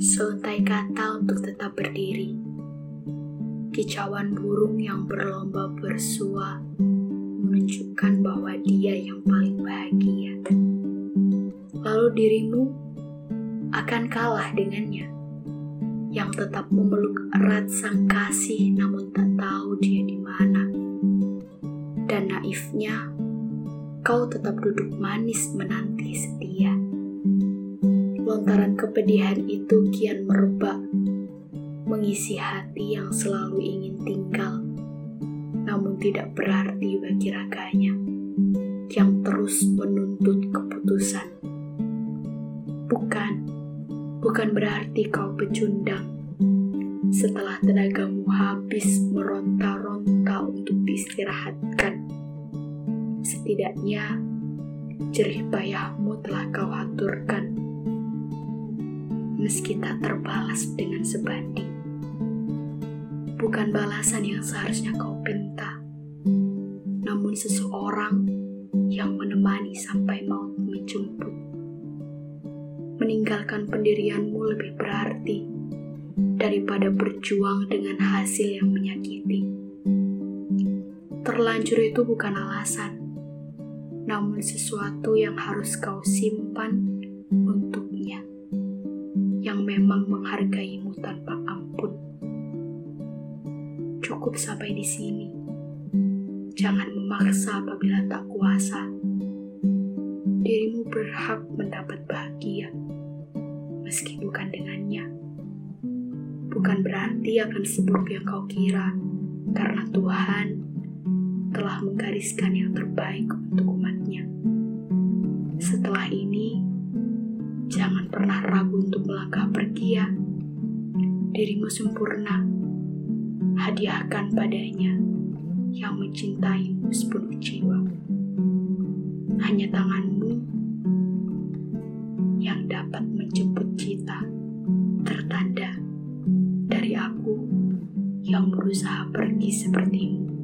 seuntai kata untuk tetap berdiri. Kicauan burung yang berlomba bersua menunjukkan bahwa dia yang paling bahagia. Lalu dirimu akan kalah dengannya yang tetap memeluk erat sang kasih namun tak tahu dia di mana. Dan naifnya, kau tetap duduk manis menanti setia. Lontaran kepedihan itu kian merebak, mengisi hati yang selalu ingin tinggal, namun tidak berarti bagi raganya yang terus menuntut keputusan. Bukan, bukan berarti kau pecundang. Setelah tenagamu habis meronta-ronta untuk diistirahatkan, setidaknya jerih payahmu telah kau aturkan meski tak terbalas dengan sebanding. Bukan balasan yang seharusnya kau pinta, namun seseorang yang menemani sampai maut menjemput. Meninggalkan pendirianmu lebih berarti daripada berjuang dengan hasil yang menyakiti. Terlanjur itu bukan alasan, namun sesuatu yang harus kau simpan menghargaimu tanpa ampun. Cukup sampai di sini. Jangan memaksa apabila tak kuasa. Dirimu berhak mendapat bahagia, meski bukan dengannya. Bukan berarti akan seburuk yang kau kira, karena Tuhan telah menggariskan yang terbaik untuk umatnya. Setelah ini, Jangan pernah ragu untuk melangkah pergi ya. Dirimu sempurna. Hadiahkan padanya yang mencintaimu sepenuh jiwa. Hanya tanganmu yang dapat menjemput cita tertanda dari aku yang berusaha pergi sepertimu.